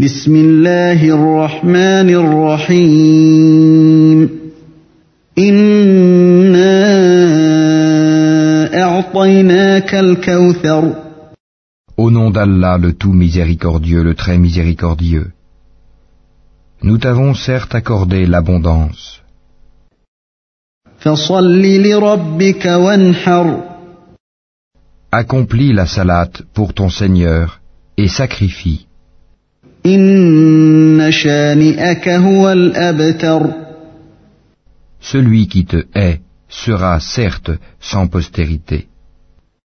بسم الله الرحمن الرحيم إنا أعطيناك الكوثر Au nom d'Allah, le tout miséricordieux, le très miséricordieux. Nous t'avons certes accordé l'abondance. فصل لربك وانحر Accomplis la salate pour ton Seigneur et sacrifie. Celui qui te hait sera certes sans postérité.